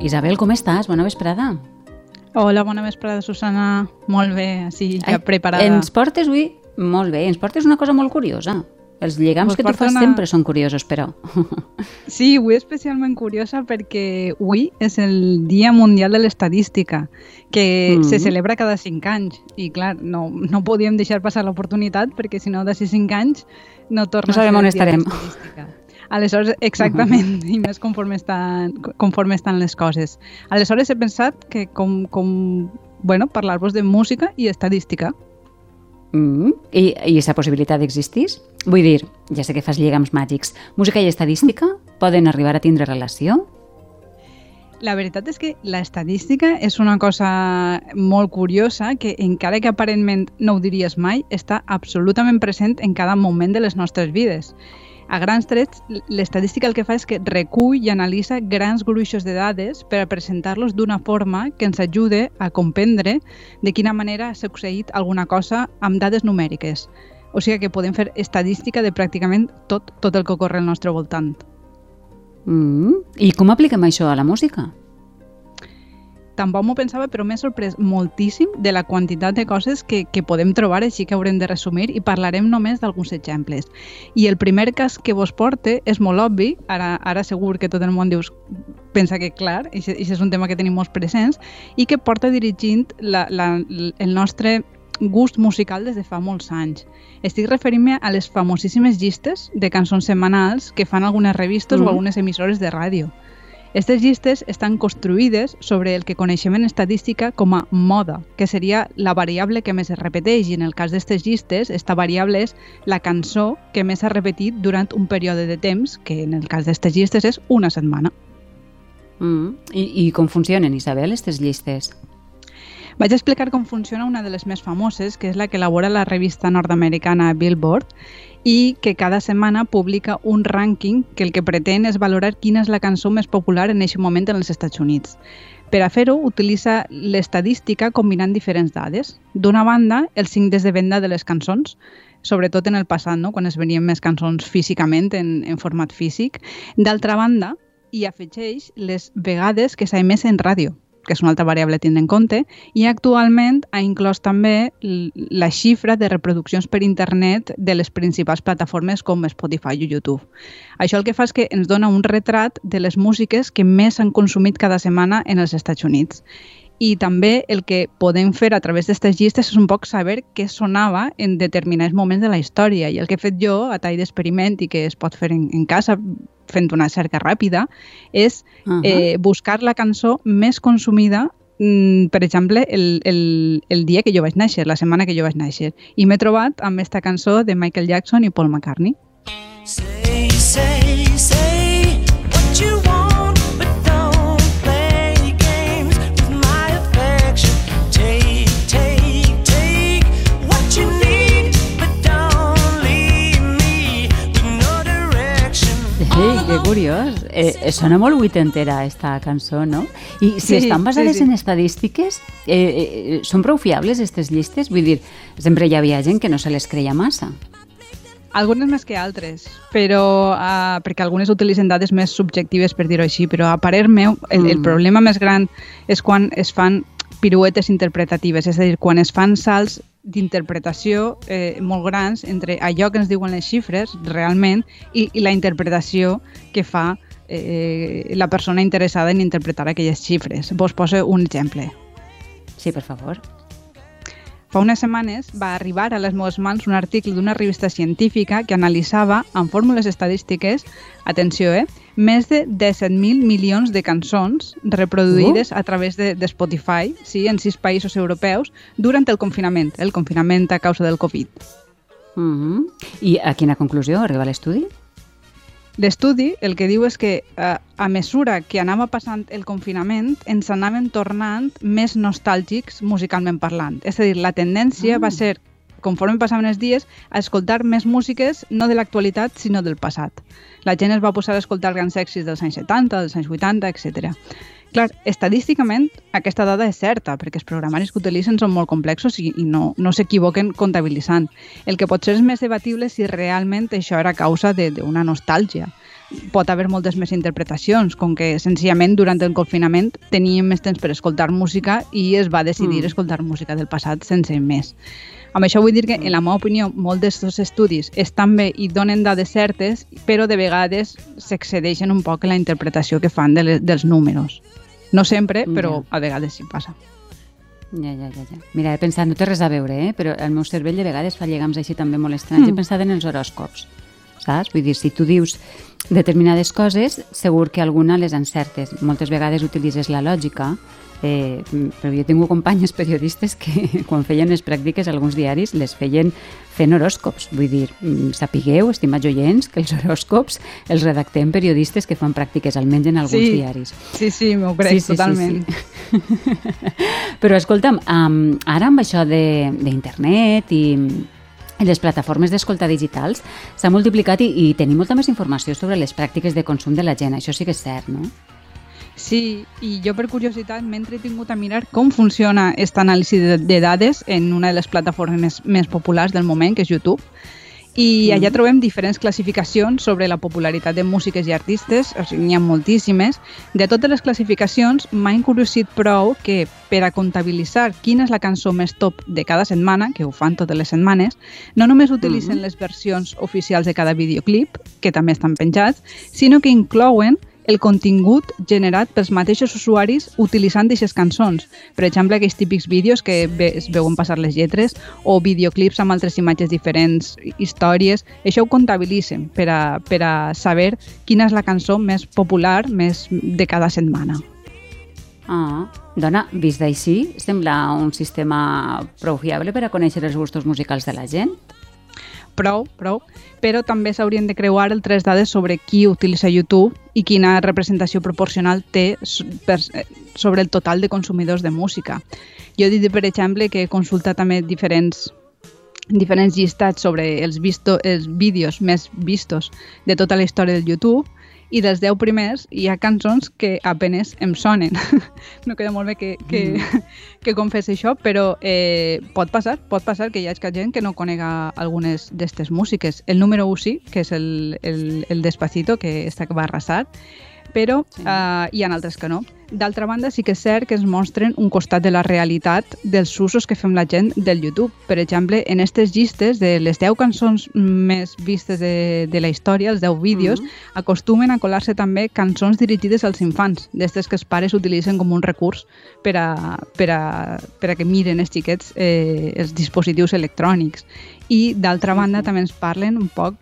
Isabel, com estàs? Bona vesprada. Hola, bona vesprada, Susana. Molt bé, així, ja Ai, preparada. Ens portes avui... Molt bé, ens portes una cosa molt curiosa. Els lligams que tu fas una... sempre són curiosos, però. Sí, avui especialment curiosa perquè avui és el Dia Mundial de l'Estadística, que mm. se celebra cada 5 anys. I clar, no, no podíem deixar passar l'oportunitat perquè si no, d'ací 5 anys no torna no sabem a ser on estarem. Aleshores, exactament, uh -huh. i més conforme estan, conforme estan les coses. Aleshores he pensat que com, com bueno, parlar-vos de música i estadística. Mm, i, I aquesta possibilitat existís? Vull dir, ja sé que fas lligams màgics, música i estadística poden arribar a tindre relació? La veritat és que l'estadística és una cosa molt curiosa que, encara que aparentment no ho diries mai, està absolutament present en cada moment de les nostres vides. A grans trets, l'estadística el que fa és que recull i analitza grans gruixos de dades per a presentar-los d'una forma que ens ajude a comprendre de quina manera ha succeït alguna cosa amb dades numèriques. O sigui que podem fer estadística de pràcticament tot, tot el que ocorre al nostre voltant. Mm. I com apliquem això a la música? tampoc m'ho pensava, però m'he sorprès moltíssim de la quantitat de coses que, que podem trobar, així que haurem de resumir i parlarem només d'alguns exemples. I el primer cas que vos porte és molt obvi, ara, ara segur que tot el món dius pensa que clar, i això és un tema que tenim molt presents, i que porta dirigint la, la, el nostre gust musical des de fa molts anys. Estic referint-me a les famosíssimes llistes de cançons setmanals que fan algunes revistes mm. o algunes emissores de ràdio. Aquestes llistes estan construïdes sobre el que coneixem en estadística com a moda, que seria la variable que més es repeteix i en el cas d'aquestes llistes, esta variable és la cançó que més s'ha repetit durant un període de temps, que en el cas d'aquestes llistes és una setmana. Mm. I, I com funcionen, Isabel, aquestes llistes? Vaig explicar com funciona una de les més famoses, que és la que elabora la revista nord-americana Billboard, i que cada setmana publica un rànquing que el que pretén és valorar quina és la cançó més popular en aquest moment en els Estats Units. Per a fer-ho, utilitza l'estadística combinant diferents dades. D'una banda, els cinc de venda de les cançons, sobretot en el passat, no? quan es venien més cançons físicament, en, en format físic. D'altra banda, hi afegeix les vegades que s'ha emès en ràdio, que és una altra variable a tindre en compte, i actualment ha inclòs també la xifra de reproduccions per internet de les principals plataformes com Spotify o YouTube. Això el que fa és que ens dona un retrat de les músiques que més s'han consumit cada setmana en els Estats Units i també el que podem fer a través d'aquestes llistes és un poc saber què sonava en determinats moments de la història i el que he fet jo a tall d'experiment i que es pot fer en, en casa fent una cerca ràpida és uh -huh. eh, buscar la cançó més consumida mm, per exemple, el, el, el dia que jo vaig néixer, la setmana que jo vaig néixer. I m'he trobat amb aquesta cançó de Michael Jackson i Paul McCartney. Say, say, say que curiós. Eh, sí. Sona molt vuitentera, esta cançó, no? I si sí, estan basades sí, sí. en estadístiques, eh, eh, són prou fiables, aquestes llistes? Vull dir, sempre hi havia gent que no se les creia massa. Algunes més que altres, però uh, perquè algunes utilitzen dades més subjectives, per dir-ho així, però a parer meu, el, mm. el problema més gran és quan es fan piruetes interpretatives, és a dir, quan es fan salts d'interpretació eh, molt grans entre allò que ens diuen les xifres realment i, i la interpretació que fa eh, la persona interessada en interpretar aquelles xifres. Vos poso un exemple. Sí, per favor. Fa unes setmanes va arribar a les meves mans un article d'una revista científica que analitzava, amb fórmules estadístiques, atenció, eh, més de 17.000 milions de cançons reproduïdes uh. a través de, de Spotify sí, en sis països europeus durant el confinament, el confinament a causa del Covid. Uh -huh. I a quina conclusió arriba l'estudi? L'estudi el que diu és que eh, a mesura que anava passant el confinament ens anaven tornant més nostàlgics musicalment parlant. És a dir, la tendència uh. va ser conforme passaven els dies, a escoltar més músiques no de l'actualitat, sinó del passat. La gent es va posar a escoltar grans èxits dels anys 70, dels anys 80, etc. Clar, estadísticament aquesta dada és certa, perquè els programaris que utilitzen són molt complexos i, i no, no s'equivoquen comptabilitzant. El que potser és més debatible si realment això era causa d'una nostàlgia. Pot haver moltes més interpretacions, com que senzillament durant el confinament teníem més temps per escoltar música i es va decidir mm. escoltar música del passat sense més. Amb això vull dir que, en la meva opinió, molts d'aquests estudis estan bé i donen dades certes, però de vegades s'excedeixen un poc en la interpretació que fan de les, dels números. No sempre, però a vegades sí passa. Ja, ja, ja, ja. Mira, he pensat, no té res a veure, eh? però el meu cervell de vegades fa llegams així també molt estranys. Mm. He pensat en els horòscops, saps? Vull dir, si tu dius determinades coses, segur que alguna les encertes. Moltes vegades utilitzes la lògica, Eh, però jo tinc companyes periodistes que quan feien les pràctiques alguns diaris les feien fent horòscops. Vull dir, mm, sapigueu, estimats oients, que els horòscops els redactem periodistes que fan pràctiques almenys en alguns sí, diaris. Sí, sí, m'ho crec sí, sí, totalment. Sí, sí. però escolta'm, um, ara amb això d'internet i i les plataformes d'escolta digitals s'ha multiplicat i, i tenim molta més informació sobre les pràctiques de consum de la gent. Això sí que és cert, no? Sí, i jo per curiositat m'he entretingut a mirar com funciona aquesta anàlisi de, de dades en una de les plataformes més, més populars del moment, que és YouTube. I mm. allà trobem diferents classificacions sobre la popularitat de músiques i artistes, o sigui, n'hi ha moltíssimes. De totes les classificacions, m'ha incuriosit prou que per a comptabilitzar quina és la cançó més top de cada setmana, que ho fan totes les setmanes, no només utilitzen mm -hmm. les versions oficials de cada videoclip, que també estan penjats, sinó que inclouen el contingut generat pels mateixos usuaris utilitzant aquestes cançons. Per exemple, aquells típics vídeos que es veuen passar les lletres o videoclips amb altres imatges diferents, històries. Això ho comptabilitzen per a, per a saber quina és la cançó més popular més de cada setmana. Ah, dona, vist d'així, sembla un sistema prou fiable per a conèixer els gustos musicals de la gent? Prou, prou, però també s'haurien de creuar el tres dades sobre qui utilitza YouTube i quina representació proporcional té eh, sobre el total de consumidors de música. Jo he dit, per exemple, que he consultat també diferents diferents llistats sobre els, visto, els vídeos més vistos de tota la història del YouTube i dels 10 primers hi ha cançons que apenes em sonen. no queda molt bé que, que, mm. que confessi això, però eh, pot passar, pot passar que hi hagi gent que no conega algunes d'aquestes músiques. El número 1 sí, que és el, el, el Despacito, que està que va arrasar, però sí. uh, hi ha altres que no. D'altra banda, sí que és cert que ens mostren un costat de la realitat dels usos que fem la gent del YouTube. Per exemple, en aquestes llistes de les 10 cançons més vistes de, de la història, els 10 vídeos, mm -hmm. acostumen a colar-se també cançons dirigides als infants, d'aquestes que els pares utilitzen com un recurs per a, per a, per a que miren els xiquets eh, els dispositius electrònics. I d'altra banda també ens parlen un poc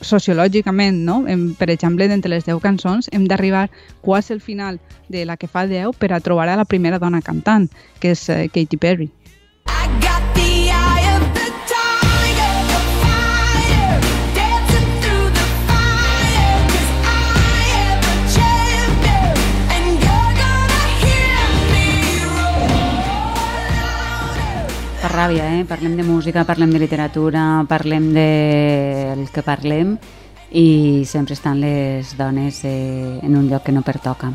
sociològicament, no? Hem, per exemple, d'entre les 10 cançons hem d'arribar quasi al final de la que fa 10 per a trobar a la primera dona cantant, que és uh, Katy Perry. Ràbia, eh? Parlem de música, parlem de literatura, parlem del de que parlem i sempre estan les dones eh, en un lloc que no pertoca.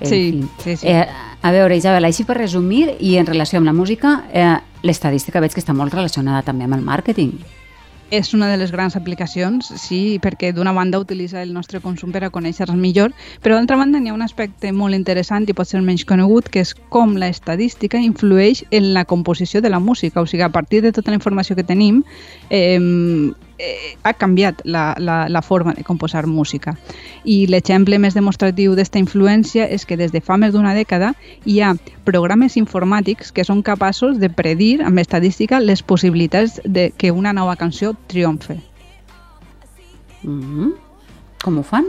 En sí, fi. sí, sí. Eh, a veure, Isabel, així per resumir, i en relació amb la música, eh, l'estadística veig que està molt relacionada també amb el màrqueting. És una de les grans aplicacions, sí, perquè d'una banda utilitza el nostre consum per a conèixer-nos millor, però d'altra banda n'hi ha un aspecte molt interessant i pot ser menys conegut, que és com la estadística influeix en la composició de la música. O sigui, a partir de tota la informació que tenim, eh, eh, ha canviat la, la, la forma de composar música. I l'exemple més demostratiu d'aquesta influència és que des de fa més d'una dècada hi ha programes informàtics que són capaços de predir amb estadística les possibilitats de que una nova canció triomfe. Mm -hmm. Com ho fan?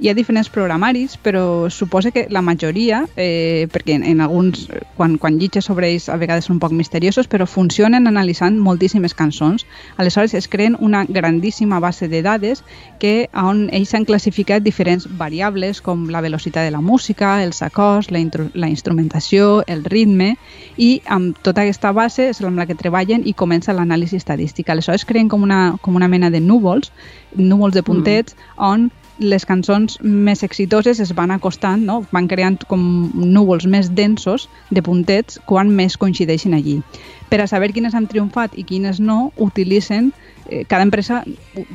Hi ha diferents programaris, però suposa que la majoria, eh, perquè en, en alguns, quan, quan llitges sobre ells a vegades són un poc misteriosos, però funcionen analitzant moltíssimes cançons. Aleshores es creen una grandíssima base de dades que on ells han classificat diferents variables com la velocitat de la música, els acords, la, la instrumentació, el ritme, i amb tota aquesta base és amb la que treballen i comença l'anàlisi estadística. Aleshores creen com una, com una mena de núvols, núvols de puntets, mm. on les cançons més exitoses es van acostant, no? van creant com núvols més densos de puntets quan més coincideixen allí. Per a saber quines han triomfat i quines no, utilitzen eh, cada empresa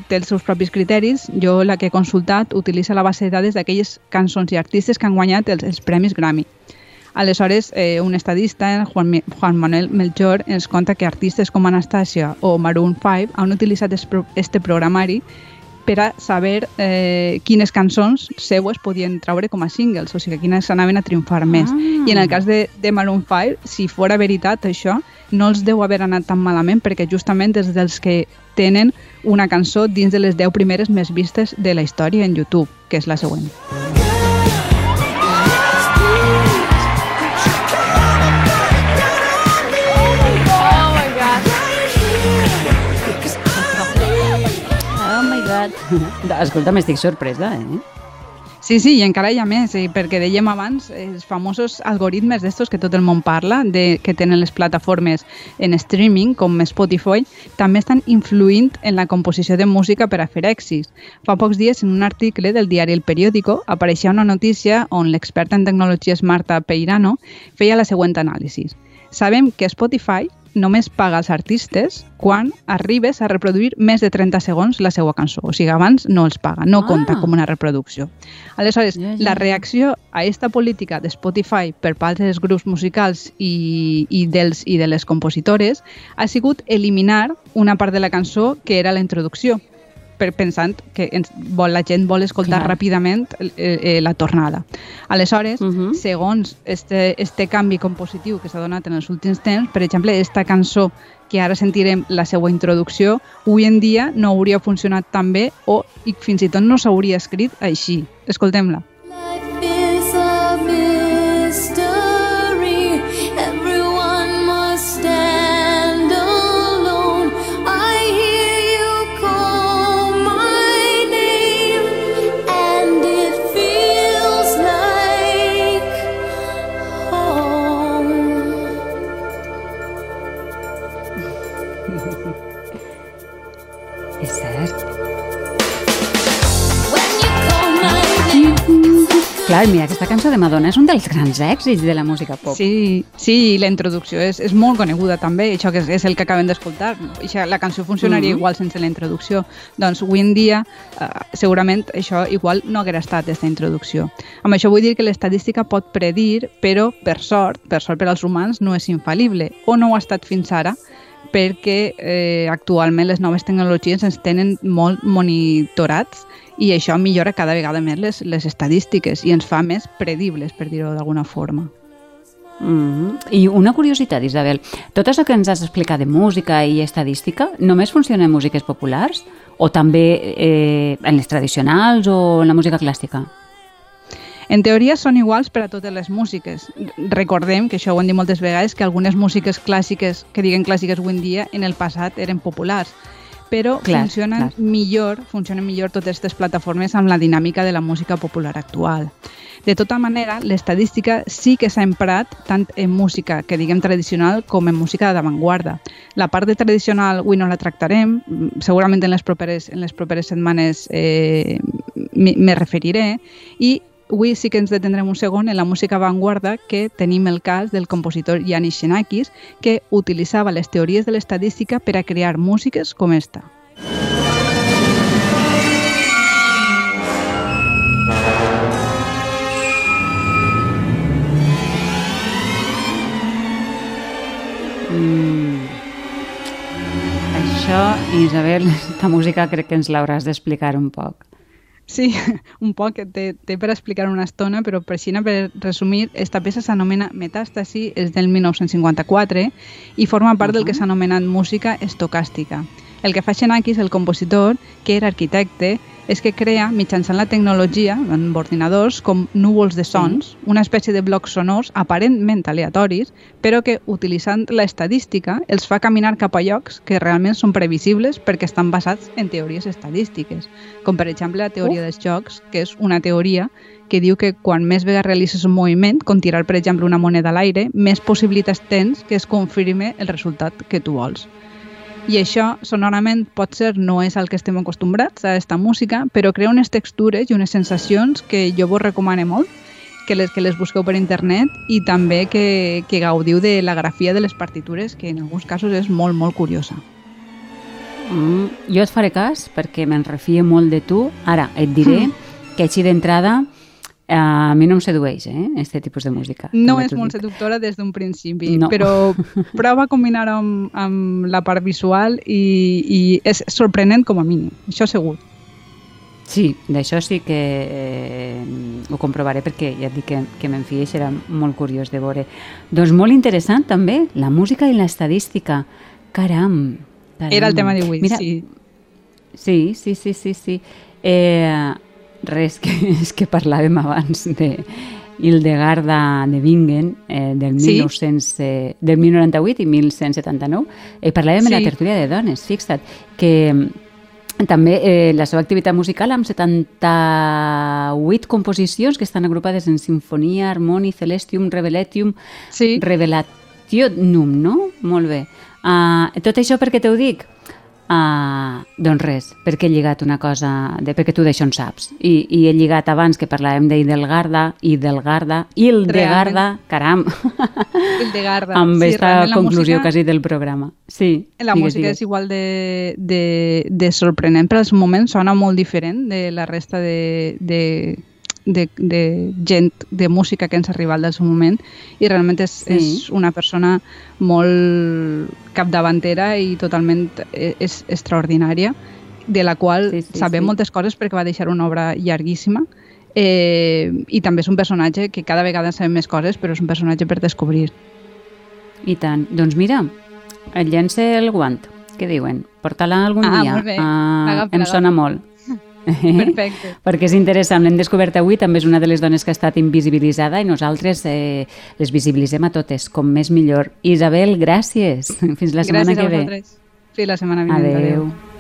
té els seus propis criteris. Jo, la que he consultat, utilitza la base de dades d'aquelles cançons i artistes que han guanyat els, els Premis Grammy. Aleshores, eh, un estadista, Juan, Juan Manuel Melchor, ens conta que artistes com Anastasia o Maroon 5 han utilitzat este programari per a saber eh, quines cançons seues podien treure com a singles, o sigui, quines anaven a triomfar més. Ah. I en el cas de, de Maroon 5, si fora veritat això, no els deu haver anat tan malament perquè justament és dels que tenen una cançó dins de les 10 primeres més vistes de la història en YouTube, que és la següent. veritat. Escolta, m'estic sorpresa, eh? Sí, sí, i encara hi ha més, eh, perquè dèiem abans els famosos algoritmes d'estos que tot el món parla, de, que tenen les plataformes en streaming, com Spotify, també estan influint en la composició de música per a fer èxits. Fa pocs dies, en un article del diari El Periódico, apareixia una notícia on l'experta en tecnologies Marta Peirano feia la següent anàlisi. Sabem que Spotify només paga als artistes quan arribes a reproduir més de 30 segons la seva cançó. O sigui, abans no els paga, no ah. compta com una reproducció. Aleshores, ja, ja. la reacció a aquesta política de Spotify per part dels grups musicals i, i, dels, i de les compositores ha sigut eliminar una part de la cançó que era la introducció per, pensant que ens, vol, la gent vol escoltar Clar. ràpidament eh, eh, la tornada. Aleshores, uh -huh. segons este, este canvi compositiu que s'ha donat en els últims temps, per exemple, esta cançó que ara sentirem la seva introducció, avui en dia no hauria funcionat tan bé o i fins i tot no s'hauria escrit així. Escoltem-la. Clar, mira, aquesta cançó de Madonna és un dels grans èxits de la música pop. Sí, sí, la introducció és, és molt coneguda també, això que és, és el que acabem d'escoltar. La cançó funcionaria mm -hmm. igual sense la introducció. Doncs avui en dia, eh, segurament, això igual no haguera estat aquesta introducció. Amb això vull dir que l'estadística pot predir, però per sort, per sort per als humans, no és infal·lible, o no ho ha estat fins ara, perquè eh, actualment les noves tecnologies ens tenen molt monitorats i això millora cada vegada més les, les estadístiques i ens fa més predibles, per dir-ho d'alguna forma. Mm -hmm. I una curiositat, Isabel, tot això que ens has explicat de música i estadística només funciona en músiques populars o també eh, en les tradicionals o en la música clàssica? En teoria són iguals per a totes les músiques. Recordem, que això ho hem dit moltes vegades, que algunes músiques clàssiques, que diguen clàssiques avui en dia, en el passat eren populars però clar, funcionen clar. millor, funcionen millor totes aquestes plataformes amb la dinàmica de la música popular actual. De tota manera, l'estadística sí que s'ha emprat tant en música que diguem tradicional com en música d'avantguarda. La part de tradicional avui no la tractarem, segurament en les properes, en les properes setmanes eh, me referiré, i Avui sí que ens detendrem un segon en la música avantguarda que tenim el cas del compositor Yanis Xenakis que utilitzava les teories de l'estadística per a crear músiques com esta. Mm. Això, Isabel, esta música crec que ens l'hauràs d'explicar un poc. Sí, un poc té, té per explicar una estona, però per així, per resumir, esta peça s'anomena Metàstasi, és del 1954 i forma part uh -huh. del que s'ha anomenat música estocàstica. El que fa Xenakis, el compositor, que era arquitecte, és que crea, mitjançant la tecnologia, amb ordinadors, com núvols de sons, sí. una espècie de blocs sonors aparentment aleatoris, però que, utilitzant la estadística, els fa caminar cap a llocs que realment són previsibles perquè estan basats en teories estadístiques, com per exemple la teoria uh. dels jocs, que és una teoria que diu que quan més vegades realitzes un moviment, com tirar, per exemple, una moneda a l'aire, més possibilitats tens que es confirme el resultat que tu vols. I això, sonorament, pot ser no és el que estem acostumbrats a aquesta música, però crea unes textures i unes sensacions que jo vos recomano molt, que les, que les busqueu per internet i també que, que gaudiu de la grafia de les partitures, que en alguns casos és molt, molt curiosa. Mm, jo et faré cas perquè me'n refie molt de tu. Ara, et diré que així d'entrada a mi no em sedueix, eh, este tipus de música. No és molt dic. seductora des d'un principi, No. però prova a combinar-ho amb, amb la part visual i, i és sorprenent com a mínim, això segur. Sí, d'això sí que eh, ho comprovaré perquè ja et dic que, que m'enfia i serà molt curiós de veure. Doncs molt interessant també, la música i l'estadística. Caram, caram. Era el tema d'avui, sí. Sí, sí, sí, sí, sí. Eh, res, que, és que parlàvem abans de Hildegarda de Bingen, eh, del, Sí. 1900, eh, del 1098 i 1179. Eh, parlàvem en la Sí. tertúlia de dones, fixa't, que mm, també eh, la seva activitat musical amb 78 composicions que estan agrupades en Sinfonia, Harmoni, Celestium, Reveletium, Sí, Revelationum, no? Molt bé. Uh, tot això per què t'ho dic? Uh, doncs res, perquè he lligat una cosa, de, perquè tu d'això en saps. I, I he lligat abans que parlàvem d'Idelgarda, Idelgarda, Hildegarda, caram, Hildegarda. amb sí, la conclusió música- quasi del programa. Sí, La digues, música digues. és igual de, de, de sorprenent, però als moments sona molt diferent de la resta de, de, de, de gent de música que ens ha arribat del seu moment i realment és, Sí. és una persona molt capdavantera i totalment eh, és extraordinària de la qual Sí, sí, sabem sí. moltes coses perquè va deixar una obra llarguíssima eh, i també és un personatge que cada vegada sabem més coses però és un personatge per descobrir I tant. Doncs mira, et llença el guant. Què diuen? Porta-la algun Ah, dia. Ah, em sona molt. Perfecte. perquè és interessant, l'hem descobert avui, també és una de les dones que ha estat invisibilitzada i nosaltres eh, les visibilitzem a totes, com més millor. Isabel, gràcies. Fins la setmana Gràcies a que ve. vosaltres. Sí, la setmana vinent. Adeu.